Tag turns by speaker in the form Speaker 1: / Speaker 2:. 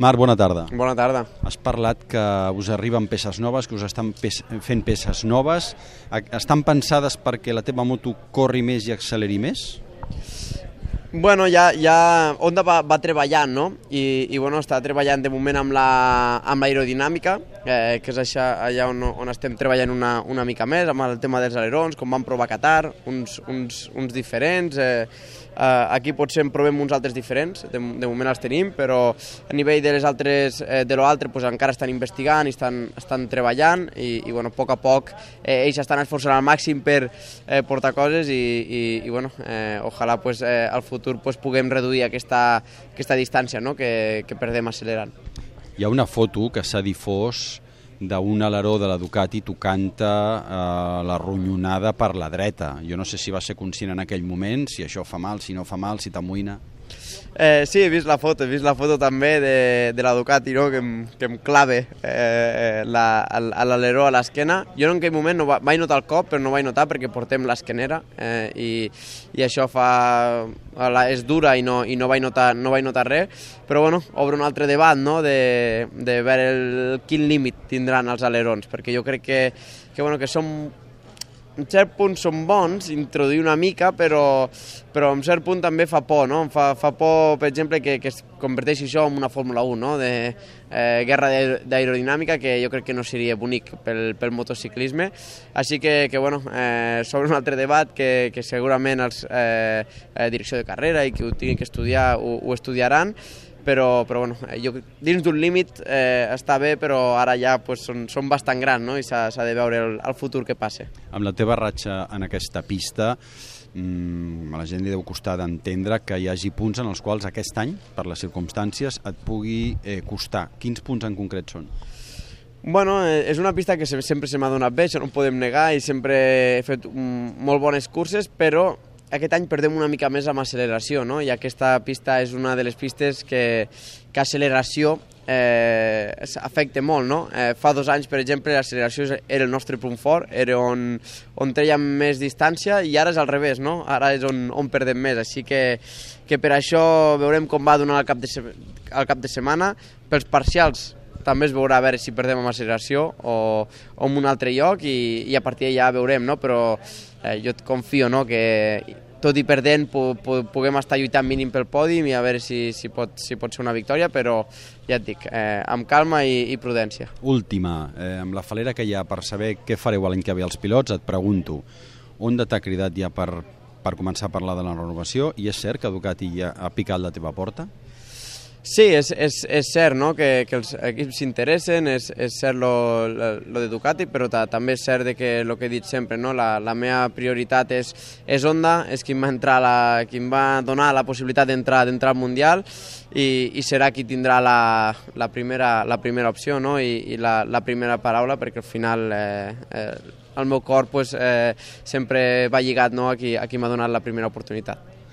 Speaker 1: Marc, bona tarda.
Speaker 2: Bona tarda.
Speaker 1: Has parlat que us arriben peces noves, que us estan pes fent peces noves. Estan pensades perquè la teva moto corri més i acceleri més?
Speaker 2: Bueno, ja, ja Honda va, va treballant, no? I, i bueno, està treballant de moment amb la, eh, que és això, allà on, on estem treballant una, una mica més, amb el tema dels alerons, com vam provar a Qatar, uns, uns, uns diferents. Eh, eh, aquí potser en provem uns altres diferents, de, de moment els tenim, però a nivell de les altres, eh, de l'altre, pues, encara estan investigant i estan, estan treballant i, i bueno, a poc a poc eh, ells estan esforçant al màxim per eh, portar coses i, i, i bueno, eh, ojalà pues, eh, al futur futur pues, puguem reduir aquesta, aquesta distància no? que, que perdem accelerant.
Speaker 1: Hi ha una foto que s'ha difós d'un aleró de la Ducati tocant-te eh, la ronyonada per la dreta. Jo no sé si va ser conscient en aquell moment, si això fa mal, si no fa mal, si t'amoïna.
Speaker 2: Eh, sí, he vist la foto, he vist la foto també de, de la Ducati, no? que, em, que em clave eh, l'aleró a l'esquena. Jo en aquell moment no va, vaig notar el cop, però no vaig notar perquè portem l'esquenera eh, i, i això fa, la, és dura i no, i no vaig notar, no vaig notar res, però bueno, obre un altre debat no? de, de veure el, quin límit tindran els alerons, perquè jo crec que, que, bueno, que som en cert punt són bons, introduir una mica, però, però en cert punt també fa por, no? Fa, fa por, per exemple, que, que es converteixi això en una Fórmula 1, no? De eh, guerra d'aerodinàmica, que jo crec que no seria bonic pel, pel motociclisme. Així que, que bueno, eh, sobre un altre debat que, que segurament els eh, eh, direcció de carrera i que ho tinguin que estudiar ho, ho estudiaran, però, però bueno, jo, dins d'un límit eh, està bé, però ara ja pues, són, són bastant grans no? i s'ha de veure el, el futur que passa.
Speaker 1: Amb la teva ratxa en aquesta pista, mmm, a la gent li deu costar d'entendre que hi hagi punts en els quals aquest any, per les circumstàncies, et pugui eh, costar. Quins punts en concret són?
Speaker 2: Bueno, eh, és una pista que sempre se m'ha donat bé, això no ho podem negar, i sempre he fet mm, molt bones curses, però aquest any perdem una mica més amb acceleració, no? i aquesta pista és una de les pistes que, que acceleració eh, afecta molt. No? Eh, fa dos anys, per exemple, l'acceleració era el nostre punt fort, era on, on trèiem més distància i ara és al revés, no? ara és on, on perdem més. Així que, que per això veurem com va donar el cap de, el cap de setmana. Pels parcials també es veurà a veure si perdem amb acceleració o, o en un altre lloc i, i a partir d'allà veurem, no? però eh, jo et confio no? que tot i perdent pu pu puguem estar lluitant mínim pel pòdim i a veure si, si, pot, si pot ser una victòria, però ja et dic, eh, amb calma i, i prudència.
Speaker 1: Última, eh, amb la falera que hi ha per saber què fareu l'any que ve els pilots, et pregunto, on t'ha cridat ja per, per començar a parlar de la renovació i és cert que Ducati ja ha picat la teva porta?
Speaker 2: Sí, és, és, és cert no? que, que els equips s'interessen, és, és cert lo, lo, lo de Ducati, però ta, també és cert de que el que he dit sempre, no? la, la meva prioritat és, és Honda, és qui em va, la, qui em va donar la possibilitat d'entrar d'entrar al Mundial i, i serà qui tindrà la, la, primera, la primera opció no? I, i la, la primera paraula, perquè al final eh, eh, el meu cor pues, eh, sempre va lligat no? a qui, a qui m'ha donat la primera oportunitat.